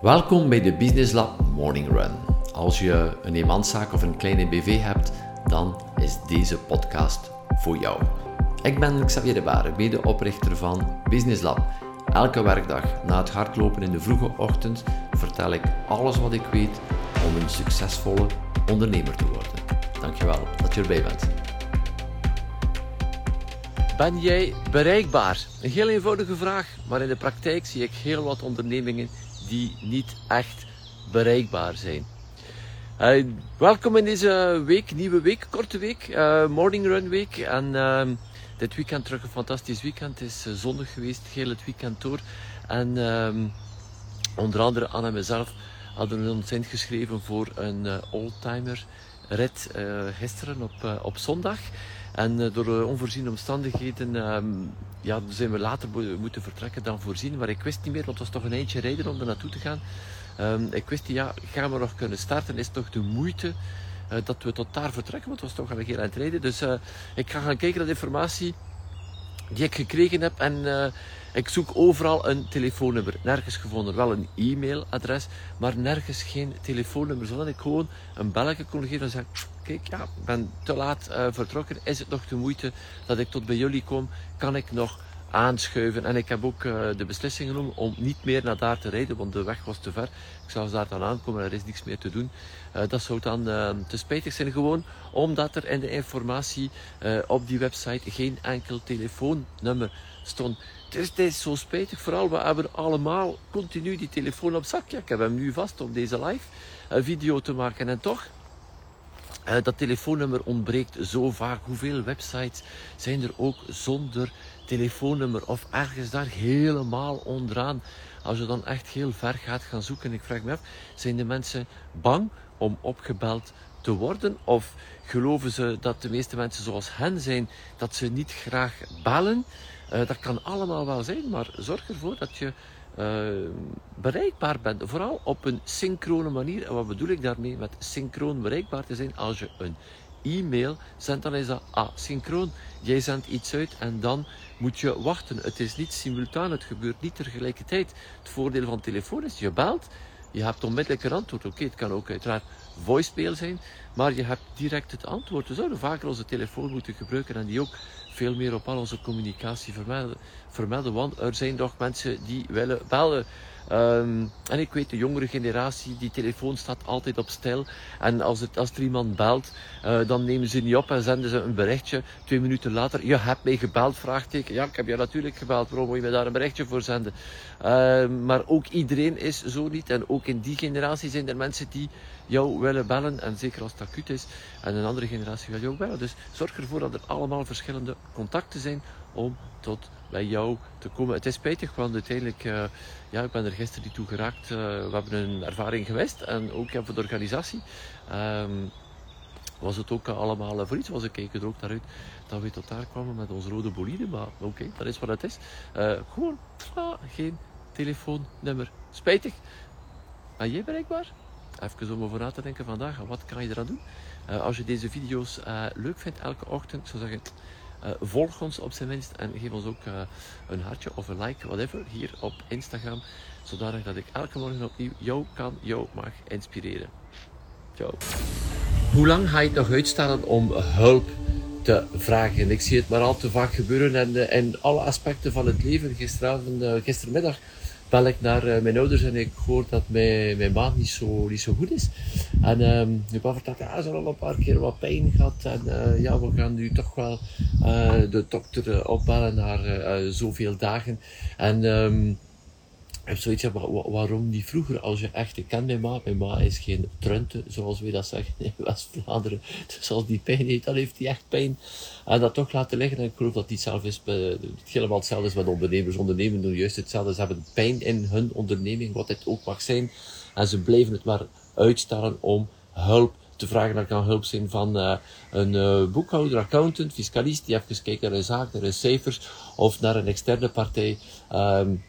Welkom bij de Business Lab Morning Run. Als je een eenmanszaak of een kleine BV hebt, dan is deze podcast voor jou. Ik ben Xavier de Baren, medeoprichter van Business Lab. Elke werkdag na het hardlopen in de vroege ochtend vertel ik alles wat ik weet om een succesvolle ondernemer te worden. Dankjewel dat je erbij bent. Ben jij bereikbaar? Een heel eenvoudige vraag, maar in de praktijk zie ik heel wat ondernemingen die niet echt bereikbaar zijn. Uh, welkom in deze week, nieuwe week, korte week, uh, Morning Run Week. En uh, dit weekend terug een fantastisch weekend. Het is eh, zonnig geweest, heel het weekend door. En ehm, onder andere Anne en mezelf hadden ons ingeschreven voor een oldtimer rit gisteren op, op zondag. En door onvoorziene omstandigheden ehm, ja, zijn we later moeten vertrekken dan voorzien. Maar ik wist niet meer, want het was toch een eindje rijden om er naartoe te gaan. Um, ik wist niet, ja, gaan we nog kunnen starten? Is het toch de moeite uh, dat we tot daar vertrekken? Want het was toch al een heel eind rijden. Dus ik ga gaan kijken naar de informatie die ik gekregen heb. En uh, ik zoek overal een telefoonnummer. Nergens gevonden. Wel een e-mailadres, maar nergens geen telefoonnummer. Zodat ik gewoon een belletje kon geven en zeggen: Kijk, ja, ik ben te laat uh, vertrokken. Is het nog de moeite dat ik tot bij jullie kom? Kan ik nog aanschuiven? En ik heb ook uh, de beslissing genomen om niet meer naar daar te rijden, want de weg was te ver. Ik zou daar dan aankomen en er is niks meer te doen. Uh, dat zou dan te spijtig zijn, gewoon omdat er in de informatie op die website geen enkel telefoonnummer stond. Het is, zo spijtig, vooral we hebben allemaal continu die telefoon op zak. Ja, ik heb hem nu vast om deze live video te maken en toch dat telefoonnummer ontbreekt zo vaak. Hoeveel websites zijn er ook zonder telefoonnummer of ergens daar helemaal onderaan? Als je dan echt heel ver gaat gaan zoeken, ik vraag me af, zijn de mensen bang om opgebeld te worden? Of geloven ze dat de meeste mensen zoals hen zijn, dat ze niet graag bellen? Uh, dat kan allemaal wel zijn, maar zorg ervoor dat je uh, bereikbaar bent. Vooral op een synchrone manier. En wat bedoel ik daarmee met synchroon bereikbaar te zijn? Als je een e-mail zendt, dan is dat asynchroon. Jij zendt iets uit en dan moet je wachten. Het is niet simultaan, het gebeurt niet tegelijkertijd. Het voordeel van telefoon is, je belt, je hebt onmiddellijk een antwoord. Oké, het kan ook uiteraard voicemail zijn, maar je hebt direct het antwoord. We zouden vaker onze telefoon moeten gebruiken en die ook veel meer op al onze communicatie vermelden, vermelden want er zijn toch mensen die willen bellen. Um, en ik weet, de jongere generatie, die telefoon staat altijd op stil. En als, het, als er iemand belt, uh, dan nemen ze niet op en zenden ze een berichtje. Twee minuten later, je hebt mij gebeld, vraagteken. Ja, ik heb je natuurlijk gebeld, waarom moet je me daar een berichtje voor zenden? Uh, maar ook iedereen is zo niet. En ook in die generatie zijn er mensen die jou willen bellen. En zeker als het acuut is. En een andere generatie wil jou bellen. Dus zorg ervoor dat er allemaal verschillende contacten zijn om tot bij jou te komen. Het is spijtig, want uiteindelijk, uh, ja, ik ben er gisteren niet toe geraakt. Uh, we hebben een ervaring geweest en ook ja, voor de organisatie. Um, was het ook allemaal voor iets, was ik keken er ook naar uit dat we tot daar kwamen met onze rode bolide, maar oké, dat is wat het is. Uh, gewoon, ah, geen telefoonnummer. Spijtig. Ben jij bereikbaar? Even om over na te denken vandaag, wat kan je eraan doen? als je deze video's leuk vindt elke ochtend, ik zou zeggen, uh, volg ons op zijn minst en geef ons ook een hartje of een like, whatever, hier op Instagram. Zodanig dat ik elke morgen opnieuw jou kan, jou mag inspireren. Ciao. Hoe lang ga je het nog uitstellen om hulp te vragen? Ik zie het maar al te vaak gebeuren en in alle aspecten van het leven. Gisteravond, gistermiddag bel ik naar uh, mijn ouders en ik hoor dat mijn, mijn maag niet zo, niet zo goed is. En um, mijn pa vertelt, ja, ze al een paar keer wat pijn gehad. En uh, ja, we gaan nu toch wel uh, de dokter opbellen naar zoveel dagen. En um, ik heb zoiets van, waarom niet vroeger? Als je echt, ik ken mijn ma, mijn ma is geen trunte, zoals we dat zeggen in West-Vlaanderen. Dus als die pijn heeft, dan heeft hij echt pijn. En dat toch laten liggen. En ik geloof dat die zelf is, het helemaal hetzelfde is met ondernemers. Ondernemers doen juist hetzelfde. Ze hebben pijn in hun onderneming, wat het ook mag zijn. En ze blijven het maar uitstellen om hulp te vragen. Dat kan hulp zijn van uh, een uh, boekhouder, accountant, fiscalist, die even kijkt naar een zaak, naar een cijfers, of naar een externe partij. Um,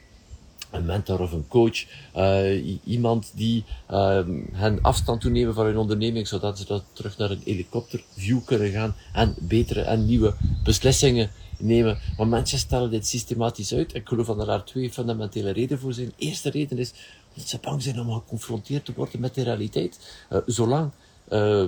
een mentor of een coach, uh, iemand die uh, hen afstand toenemen van hun onderneming, zodat ze dat terug naar een helikopterview kunnen gaan en betere en nieuwe beslissingen nemen. Want mensen stellen dit systematisch uit. Ik geloof dat er daar twee fundamentele redenen voor zijn. De eerste reden is Dat ze bang zijn om geconfronteerd te worden met de realiteit. Uh, zolang uh,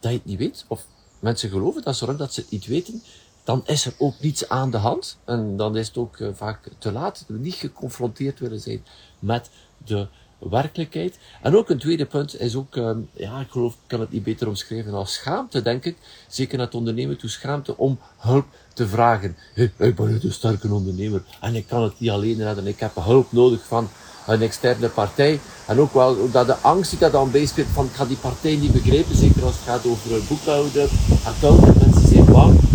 dat je het niet weet, of mensen geloven dat zolang dat ze het niet weten, dan is er ook niets aan de hand. En dan is het ook uh, vaak te laat. Niet geconfronteerd willen zijn met de werkelijkheid. En ook een tweede punt is ook, uh, ja, ik geloof, ik kan het niet beter omschrijven als schaamte, denk ik. Zeker naar het ondernemen toe schaamte om hulp te vragen. Ik ben een sterke ondernemer en ik kan het niet alleen redden. Ik heb hulp nodig van een externe partij. En ook wel dat de angst die dat dan bijspeelt van ik ga die partij niet begrijpen, zeker als het gaat over een boekhouder, accountant. Mensen zijn bang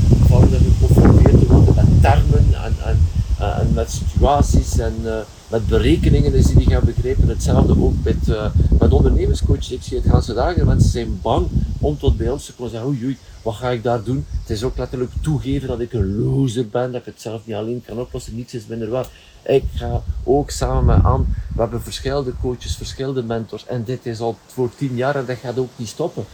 van geconfronteerd te worden met termen en, en, met situaties en uh, met berekeningen die ze niet gaan begrijpen. Hetzelfde ook met, uh, met ondernemerscoaches. Ik zie het gaan dagen. Mensen zijn bang om tot bij ons te komen zeggen, oei, oei, wat ga ik daar doen? Het is ook letterlijk toegeven dat ik een loser ben, dat ik het zelf niet alleen kan oplossen. Niets is minder waar. Ik ga ook samen met Anne, we hebben verschillende coaches, verschillende mentors. En dit is al voor tien jaar en dat gaat ook niet stoppen.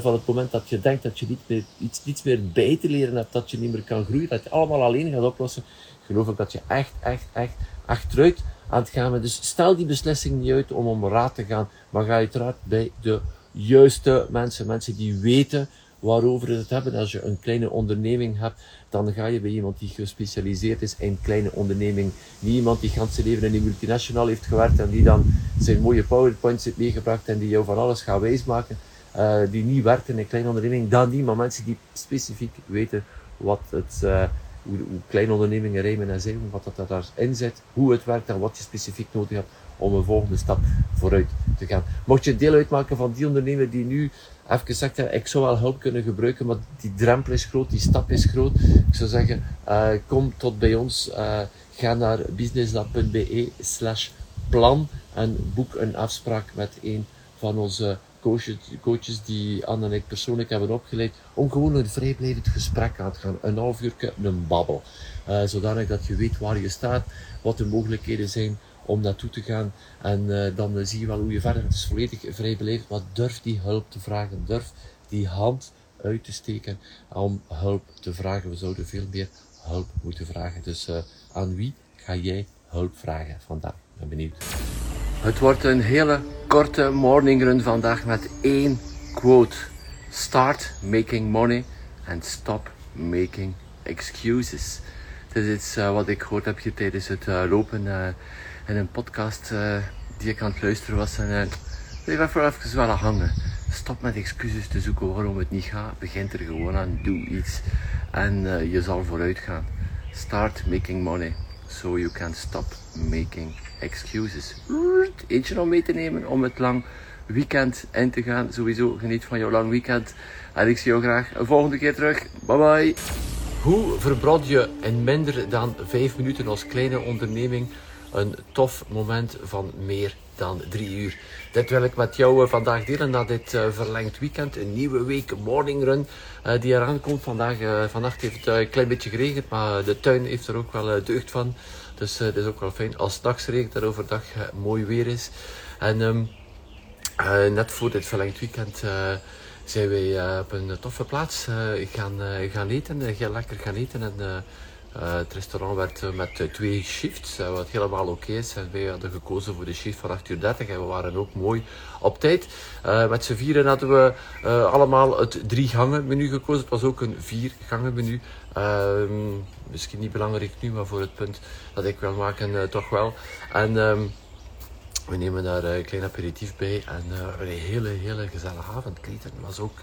Van het moment dat je denkt dat je niet meer, iets, niets meer bij te leren hebt, dat je niet meer kan groeien, dat je allemaal alleen gaat oplossen, geloof ik dat je echt, echt, echt achteruit aan het gaan bent. Dus stel die beslissing niet uit om om raad te gaan, maar ga uiteraard bij de juiste mensen, mensen die weten waarover het hebben. Als je een kleine onderneming hebt, dan ga je bij iemand die gespecialiseerd is in kleine onderneming. Niet iemand die gans leven in een multinational heeft gewerkt en die dan zijn mooie powerpoints heeft meegebracht en die jou van alles gaat wijsmaken. Uh, die niet werkt in een kleine onderneming, dan niet, maar mensen die specifiek weten wat het, uh, hoe, hoe kleine ondernemingen rijmen en zijn, wat dat daarin zit, hoe het werkt en wat je specifiek nodig hebt om een volgende stap vooruit te gaan. Mocht je deel uitmaken van die ondernemer die nu even gezegd ik zou wel hulp kunnen gebruiken, maar die drempel is groot, die stap is groot. Ik zou zeggen, uh, kom tot bij ons, uh, ga naar businesslab.be slash plan en boek een afspraak met een van onze coaches, die Anne en ik persoonlijk hebben opgeleid, om gewoon een vrijblijvend gesprek aan te gaan. Een half uur, een babbel. Uh, zodanig dat je weet waar je staat, wat de mogelijkheden zijn om naartoe te gaan. En uh, dan uh, zie je wel hoe je verder. Het is volledig vrijbeleefd, maar durf die hulp te vragen. Durf die hand uit te steken om hulp te vragen. We zouden veel meer hulp moeten vragen. Dus aan wie ga jij hulp vragen vandaag? Ik ben benieuwd. Het wordt een hele korte morning run vandaag met één quote. Start making money and stop making excuses. Dit is uh, wat ik gehoord heb hier tijdens het uh, lopen uh, in een podcast die ik aan het luisteren was. En bleef even, even wel hangen. Stop met excuses te zoeken waarom het niet gaat. Begin er gewoon aan. Doe iets. En je zal vooruit gaan. Start making money. So you can stop making excuses. Eentje om mee te nemen om het lang weekend in te gaan. Sowieso geniet van jouw lang weekend. En ik zie jou graag een volgende keer terug. Bye bye. Hoe verbrand je in minder dan 5 minuten als kleine onderneming een tof moment van meer dan 3 uur? Dit wil ik met jou vandaag delen na dit uh, verlengd weekend. Een nieuwe week morning run uh, die eraan komt. Vandaag, vannacht heeft het een klein beetje geregend, maar de tuin heeft er ook wel deugd van. Dus het is ook wel fijn als het nachts regent en overdag mooi weer is. En um, net voor dit verlengd weekend zijn wij op een toffe plaats gaan, gaan eten. heel lekker gaan eten. En, het restaurant werd met uh, twee shifts, wat helemaal oké okay is. Wij hadden gekozen voor de shift van 8 uur 30 en we waren ook mooi op tijd. met z'n vieren hadden we allemaal het drie gangen menu gekozen. Het was ook een vier gangen menu. Ehm, misschien niet belangrijk nu, maar voor het punt dat ik wil maken toch wel. En um, we nemen daar een klein aperitief bij en een hele, hele gezellige avond. Het was ook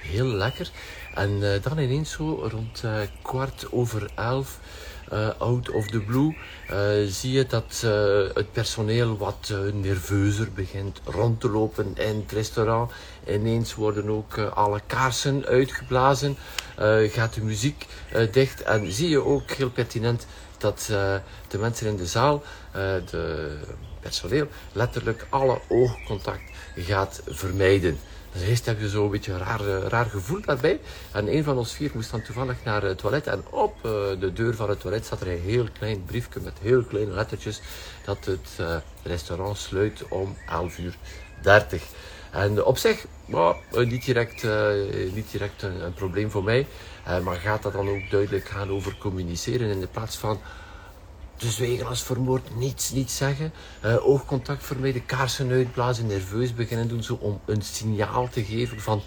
heel lekker. En uh, dan ineens zo rond uh, kwart over elf, uh, out of the blue, zie je dat het personeel wat nerveuzer begint rond te lopen in het restaurant. Ineens worden ook alle kaarsen uitgeblazen, gaat de muziek dicht en zie je ook heel pertinent dat de mensen in de zaal, de personeel, letterlijk alle oogcontact gaat vermijden. Dus eerst heb je zo'n beetje een raar, raar gevoel daarbij. En een van ons vier moest dan toevallig naar het toilet. En op uh, de deur van het toilet zat er een heel klein briefje met heel kleine lettertjes. Dat het uh, restaurant sluit om 11 uur 30. En op zich, niet direct, niet direct een, een, probleem voor mij. maar gaat dat dan ook duidelijk gaan over communiceren in de plaats van Zwijgen als vermoord, niets, niets zeggen. Uh, oogcontact vermijden, kaarsen uitblazen, nerveus beginnen doen, zo om een signaal te geven van...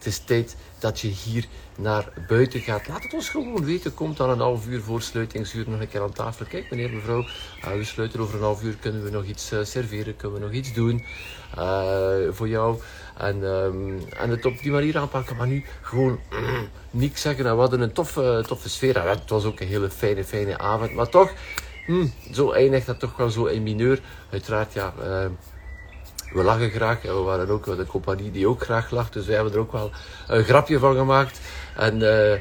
Het is tijd dat je hier naar buiten gaat. Laat het ons gewoon weten. Komt dan een half uur voor sluitingsuur nog een keer aan tafel. Kijk, meneer, mevrouw, uh, we sluiten over een half uur. Kunnen we nog iets uh, serveren? Kunnen we nog iets doen uh, voor jou? En, um, en het op die manier aanpakken. Maar nu gewoon mm, niks zeggen. En we hadden een toffe, toffe sfeer. Het was ook een hele fijne, fijne avond. Maar toch, mm, zo eindigt dat toch wel zo in mineur. Uiteraard, ja we lachen graag. En we waren ook de compagnie die ook graag lacht. Dus wij hebben er ook wel een grapje van gemaakt. En, uh,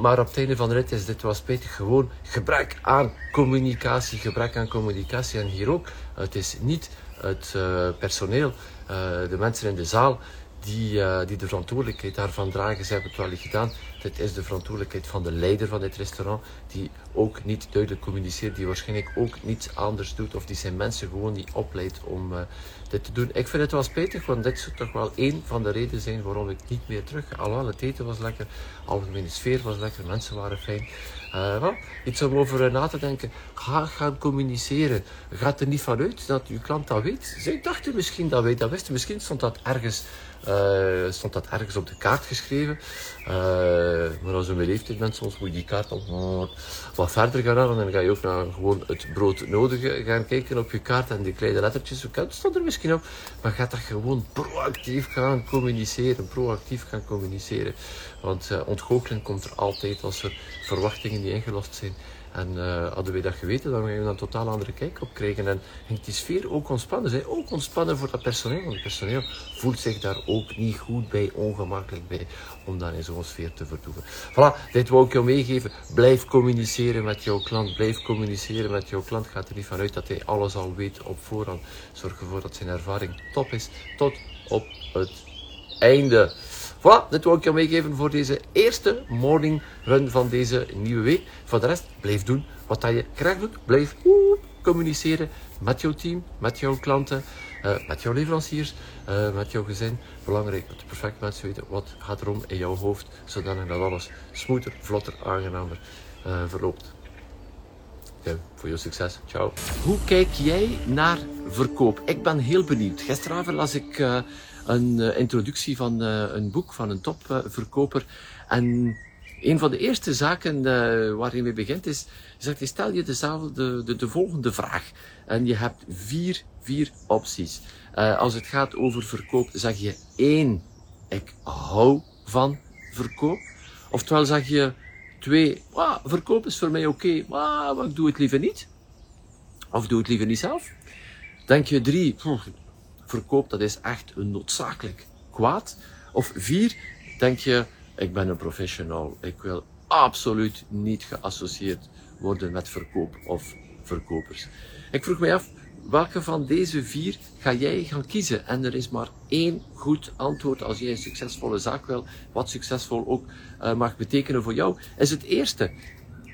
maar op het einde van de rit is dit wel spijtig. Gewoon gebrek aan communicatie. Gebrek aan communicatie. En hier ook. Het is niet het uh, personeel, uh, de mensen in de zaal die, die de verantwoordelijkheid daarvan dragen. Ze hebben het wel gedaan. Dit is de verantwoordelijkheid van de leider van dit restaurant, die ook niet duidelijk communiceert, die waarschijnlijk ook niets anders doet, of die zijn mensen gewoon niet opleidt om uh, dit te doen. Ik vind het wel spijtig, want dit zou toch wel één van de redenen zijn waarom ik niet meer terug ga. Alhoewel, het eten was lekker, de algemene sfeer was lekker, mensen waren fijn. Uh, iets om over na te denken. Ga gaan communiceren. Gaat er niet vanuit dat uw klant dat weet. Zij dachten misschien dat wij dat wisten. Misschien stond dat ergens uh, stond dat ergens op de kaart geschreven. Uh, maar als je mijn leeftijd bent, soms moet je die kaart al wat verder gaan halen. En dan ga je ook naar gewoon het brood nodige gaan kijken op je kaart. En die kleine lettertjes, dat stond er misschien op. Maar ga dat gewoon proactief gaan communiceren. Proactief gaan communiceren. Want uh, ontgoocheling komt er altijd als er verwachtingen die ingelost zijn. En uh, hadden wij dat geweten, dan gingen we een totaal andere kijk op krijgen. En ging die sfeer ook ontspannen. Zij ook ontspannen voor dat personeel. Want het personeel voelt zich daar ook niet goed bij, ongemakkelijk bij, om dan in zo'n sfeer te vertoeven. Voilà, dit wou ik jou meegeven. Blijf communiceren met jouw klant. Blijf communiceren met jouw klant. Gaat er niet vanuit dat hij alles al weet op voorhand. Zorg ervoor dat zijn ervaring top is. Tot op het einde. Voilà, dit wil ik je meegeven voor deze eerste morning run van deze nieuwe week. Voor de rest, blijf doen wat je graag doet. Blijf communiceren met jouw team, met jouw klanten, uh, met jouw leveranciers, uh, met jouw gezin. Belangrijk dat de perfect mensen weten wat gaat erom in jouw hoofd, zodat dat alles smoother, vlotter, aangenamer uh, verloopt. Voor je succes. Ciao. Hoe kijk jij naar verkoop? Ik ben heel benieuwd. Gisteravond las ik een uh, introductie van uh, een boek van een topverkoper. en een van de eerste zaken uh, waarin we begint is, je stel je de, de, de, de volgende vraag. En je hebt vier, vier opties. als het gaat over verkoop, zeg je één, ik hou van verkoop. Oftewel zeg je twee, ah, verkoop is voor mij oké, maar ik doe het liever niet. Of doe het liever niet zelf. Denk je drie, verkoop, dat is echt een noodzakelijk kwaad. Of vier, denk je, ik ben een professional, ik wil absoluut niet geassocieerd worden met verkoop of verkopers. Ik vroeg mij af, welke van deze vier ga jij gaan kiezen? En er is maar één goed antwoord als jij een succesvolle zaak wil, wat succesvol ook uh, mag betekenen voor jou, is het eerste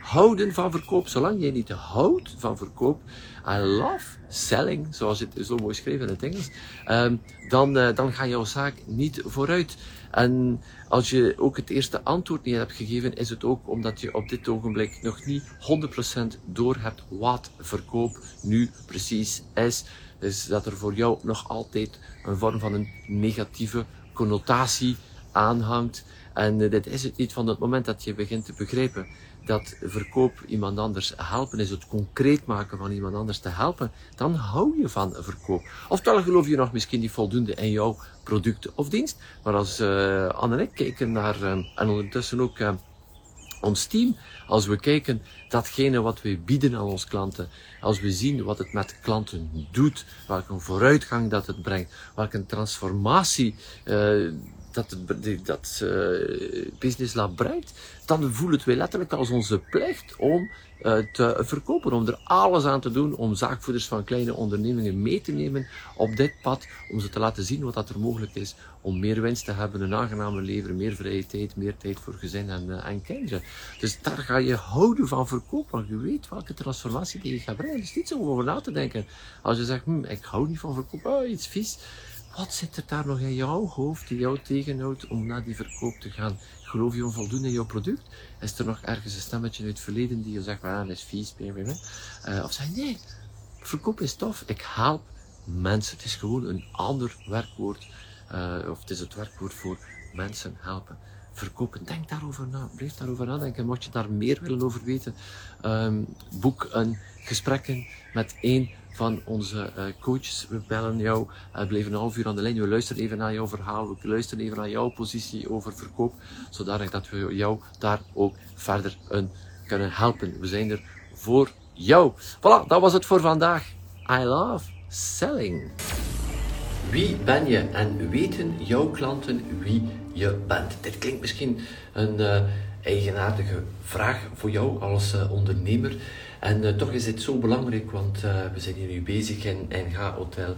houden van verkoop. Zolang jij niet houdt van verkoop, I love selling, zoals het zo mooi geschreven in het Engels, um, dan, uh, dan gaat jouw zaak niet vooruit. En als je ook het eerste antwoord niet hebt gegeven, is het ook omdat je op dit ogenblik nog niet 100% door hebt wat verkoop nu precies is. Dus dat er voor jou nog altijd een vorm van een negatieve connotatie aanhangt. En uh, dit is het niet van het moment dat je begint te begrijpen dat verkoop iemand anders helpen is, het concreet maken van iemand anders te helpen, dan hou je van verkoop. Oftewel geloof je nog misschien niet voldoende in jouw product of dienst. Maar als uh, Anne en ik kijken naar, uh, en ondertussen ook ons team, als we kijken datgene wat we bieden aan onze klanten, als we zien wat het met klanten doet, welke vooruitgang dat het brengt, welke transformatie dat het dat, uh, Business Lab brengt, dan voelen we letterlijk als onze plicht om uh, te verkopen, om er alles aan te doen om zaakvoerders van kleine ondernemingen mee te nemen op dit pad, om ze te laten zien wat dat er mogelijk is om meer winst te hebben, een aangename leven, meer vrije tijd, meer tijd voor gezin en, uh, en kinderen. Dus daar ga je houden van verkoop, want je weet welke transformatie die je gaat brengen. Het is niet zo om over na te denken. Als je zegt, hm, ik hou niet van verkoop, oh, iets vies Wat zit er daar nog in jouw hoofd die jou tegenhoudt om naar die verkoop te gaan? Geloof je onvoldoende in jouw product? Is er nog ergens een stemmetje uit het verleden die je zegt, ah, dat is vies, baby. Uh, of zeg nee, verkoop is tof. Ik help mensen. Het is gewoon een ander werkwoord. Uh, of het is het werkwoord voor mensen helpen verkopen. Denk daarover na. Blijf daarover nadenken. Mocht je daar meer willen over weten, um, boek een gesprekken met één van onze uh, coaches. We bellen jou, uh, blijven een half uur aan de lijn. We luisteren even naar jouw verhaal. We luisteren even naar jouw positie over verkoop. Zodanig dat we jou daar ook verder kunnen helpen. We zijn er voor jou. Voilà, dat was het voor vandaag. I love selling. Wie ben je en weten jouw klanten wie je bent? Dit klinkt misschien een uh, eigenaardige vraag voor jou als ondernemer. En uh, toch is dit zo belangrijk, want we zijn hier nu bezig in NG Hotel uh,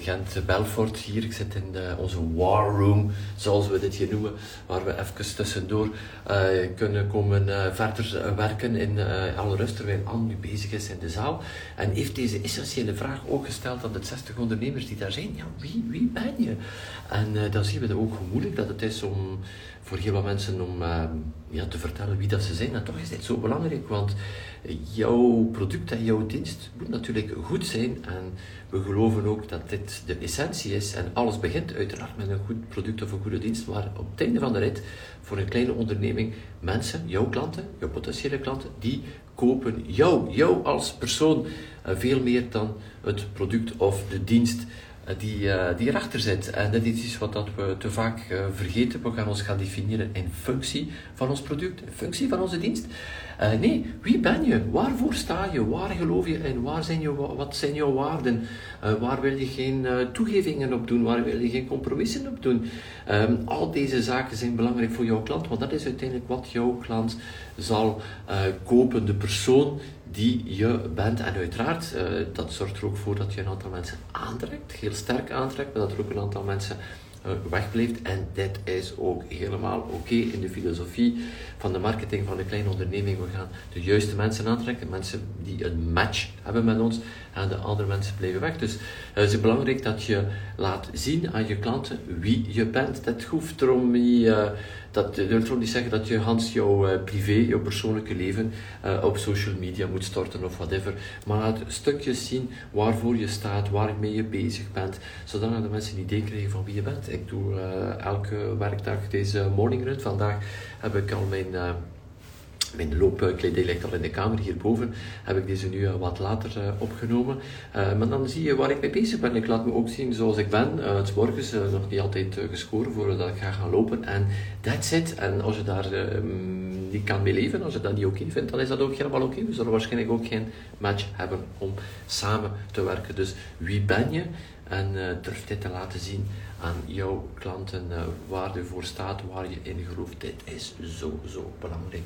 Gent-Belfort hier. Ik zit in de, onze war room, zoals we dit hier noemen, waar we even tussendoor uh, kunnen komen verder werken in alle rust, terwijl Anne nu bezig is in de zaal. En heeft deze essentiële vraag ook gesteld aan de 60 ondernemers die daar zijn. Ja, wie, wie ben je? En dan zien we ook hoe moeilijk dat het is om voor heel wat mensen om ja, te vertellen wie dat ze zijn. En toch is dit zo belangrijk, want jouw product en jouw dienst moet natuurlijk goed zijn. En we geloven ook dat dit de essentie is. En alles begint uiteraard met een goed product of een goede dienst. Maar op het einde van de rit, voor een kleine onderneming, mensen, jouw klanten, jouw potentiële klanten, die kopen jou, jou als persoon, eh, veel meer dan het product of de dienst eh, die, uh, die erachter zit. En dat is iets wat dat we te vaak vergeten. We gaan ons gaan definiëren in functie van ons product, in functie van onze dienst. Uh, nee, wie ben je? Waarvoor sta je? Waar geloof je in? Waar zijn je, wat zijn jouw waarden? waar wil je geen toegevingen op doen? Waar wil je geen compromissen op doen? Um, al deze zaken zijn belangrijk voor jouw klant, want dat is uiteindelijk wat jouw klant zal kopen. De persoon die je bent. En uiteraard, dat zorgt er ook voor dat je een aantal mensen aantrekt, heel sterk aantrekt, maar dat er ook een aantal mensen uh, wegblijft. En dit is ook helemaal oké in de filosofie van de marketing van de kleine onderneming. We gaan de juiste mensen aantrekken, mensen die een match hebben met ons, en de andere mensen blijven weg. Dus uh, het is belangrijk dat je laat zien aan je klanten wie je bent. Dat hoeft erom niet dat wil niet zeggen dat je Hans jouw uh, privé, jouw persoonlijke leven uh, op social media moet storten of whatever. Maar laat stukjes zien waarvoor je staat, waarmee je bezig bent, zodat de mensen een idee krijgen van wie je bent. Ik doe uh, elke werkdag deze morning run. Vandaag heb ik al mijn mijn loopkledij ligt al in de kamer hierboven. Heb ik deze nu wat later uh, opgenomen. Uh, maar dan zie je waar ik mee bezig ben. Ik laat me ook zien zoals ik ben. Het is morgens nog niet altijd gescoren voordat ik ga gaan lopen. En that's it. En als je daar ehm, niet kan mee leven, als je dat niet oké vindt, dan is dat ook helemaal oké. We zullen waarschijnlijk ook geen match hebben om samen te werken. Dus wie ben je? En durf dit te laten zien aan jouw klanten waar je voor staat, waar je in gelooft. Dit is zo, zo belangrijk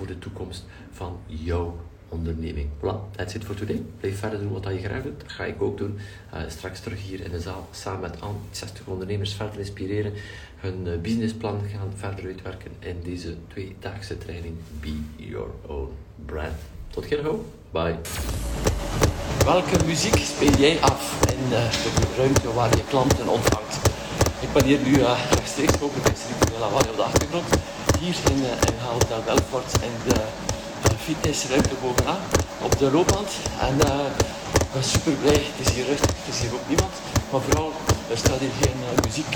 voor de toekomst van jouw onderneming. Voilà, that's it for today. Blijf verder doen wat je graag doet. Dat ga ik ook doen. Uh, straks terug hier in de zaal samen met aan 60 ondernemers verder inspireren. Hun uh, businessplan gaan verder uitwerken in deze tweedaagse training Be Your Own Brand. Tot gauw. Bye. Welke muziek speel jij af in de ruimte waar je klanten ontvangt? Ik ben hier nu rechtstreeks ook bij Sri Lawaai op de achtergrond hier in, in Hotel Belfort in de uh, fitnessruimte bovenaan op de loopband. En uh, ik ben super blij, het is hier rustig, het is hier ook niemand. Maar vooral, er staat hier geen muziek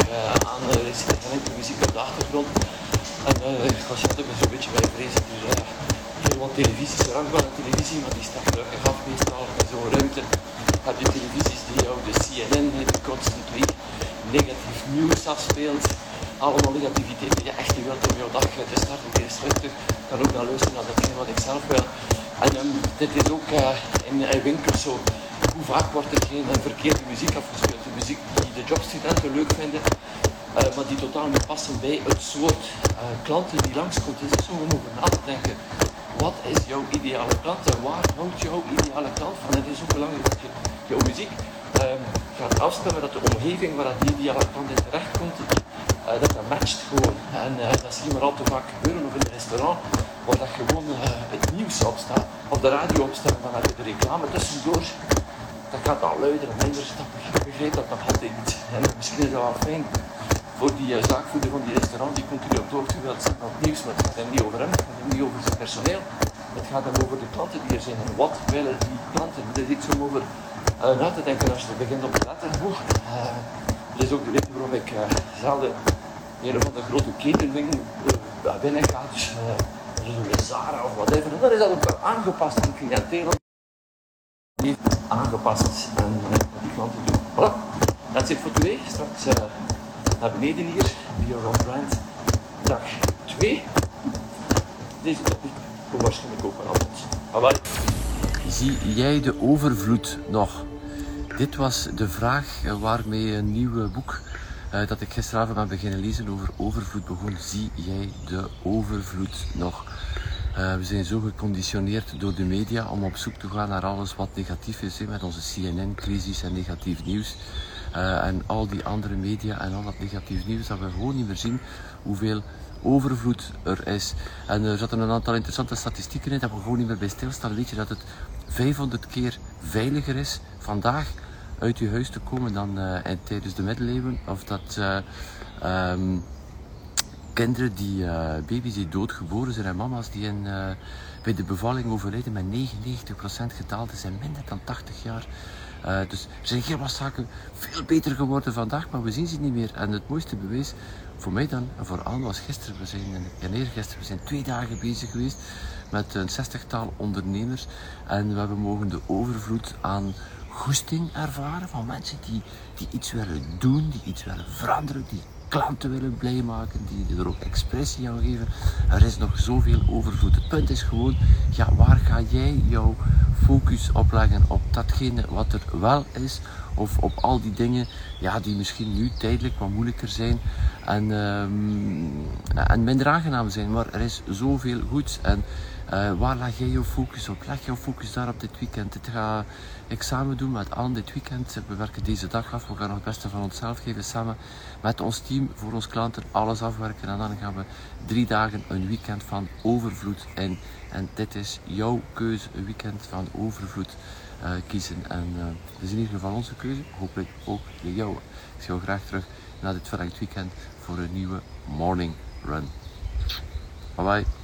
aan, er is geen muziek op de achtergrond. En als je dat ook zo'n beetje bij vrezen, dus heel wat televisies, rangbare televisie, maar die staat gelukkig af meestal in zo'n ruimte. Heb je televisies die jou de CNN, constant week negatief nieuws afspeelt allemaal negativiteit die je echt niet wilt om jouw dag te starten. Het is rustig. Kan ook naar luisteren naar datgene wat ik zelf wil. En um, dit is ook uh, in, in winkels zo. Hoe vaak wordt er geen verkeerde muziek afgespeeld? De muziek die de jobstudenten leuk vinden, maar die totaal niet passen bij het soort klanten die langskomt. Het is zo om over na te denken. Wat is jouw ideale klant en waar houdt jouw ideale klant van? Het is ook belangrijk dat je jouw muziek ehm, gaat afstemmen, dat de omgeving waar dat die ideale klant in terechtkomt, uh, dat dat matcht gewoon. En uh, dat zie je maar al te vaak gebeuren, of in een restaurant, waar dat gewoon uh, het nieuws op staat, of de radio opstaat, dan heb je de reclame tussendoor. dat gaat al luider en minder stappen. Ik dat nog altijd niet. En misschien is dat wel fijn voor die zaakvoerder van die restaurant die continu op de hoogte wilt zijn het nieuws, maar het gaat hem niet over hem, het gaat hem niet over zijn personeel. Het gaat hem over de klanten die er zijn en wat willen die klanten. Het is iets om over na te denken als je begint op te letten. Dat is ook de reden waarom ik uh, zelden een van de grote ketenwinkel uh, binnen ga. Dus, uh, Zara of whatever. En dan is dat ook wel aangepast aan cliënteel. Niet aangepast aan die klanten doen. Voilà. Dat zit voor twee. Straks naar beneden hier. Bio Brand. Dag 2. Deze topic waarschijnlijk ook wel. Bye Zie jij de overvloed nog? Dit was de vraag waarmee een nieuw boek uh, dat ik gisteravond ben beginnen lezen over overvloed begon. Zie jij de overvloed nog? Uh, we zijn zo geconditioneerd door de media om op zoek te gaan naar alles wat negatief is. Hè, met onze CNN-crisis en negatief nieuws. En al die andere media en al dat negatief nieuws, dat we gewoon niet meer zien hoeveel overvloed er is. En er zaten een aantal interessante statistieken in, dat we gewoon niet meer bij stilstaan. Weet je dat het 500 keer veiliger is vandaag uit je huis te komen dan uh, tijdens de middeleeuwen. Of dat uh, um, kinderen die, uh, baby's die doodgeboren zijn en mama's die in, bij de bevalling overlijden met 99% gedaald zijn minder dan 80 jaar. dus er zijn heel wat zaken veel beter geworden vandaag, maar we zien ze niet meer. En het mooiste bewijs voor mij dan en voor Anne was gisteren, we zijn, en eergisteren, we zijn twee dagen bezig geweest met een zestigtal ondernemers en we hebben mogen de overvloed aan goesting ervaren van mensen die, die iets willen doen, die iets willen veranderen, die klanten willen blij maken, die er ook expressie aan geven. Er is nog zoveel overvloed. Het punt is gewoon, ja, waar ga jij jouw focus op leggen? Op datgene wat er wel is, of op al die dingen ja, die misschien nu tijdelijk wat moeilijker zijn en, um, en minder aangenaam zijn. Maar er is zoveel goeds. En uh, waar leg jij jouw focus op? Leg jouw focus daar op dit weekend. Het ga ik samen doen met Anne dit weekend. We werken deze dag af. We gaan nog het beste van onszelf geven. Samen met ons team voor ons klanten alles afwerken. En dan gaan we drie dagen een weekend van overvloed in. En dit is jouw keuze. Een weekend van overvloed uh, kiezen. En uh, dit is in ieder geval onze keuze. Hopelijk ook de jouwe. Ik zie jou graag terug na dit verlengd weekend voor een nieuwe morning run. Bye bye.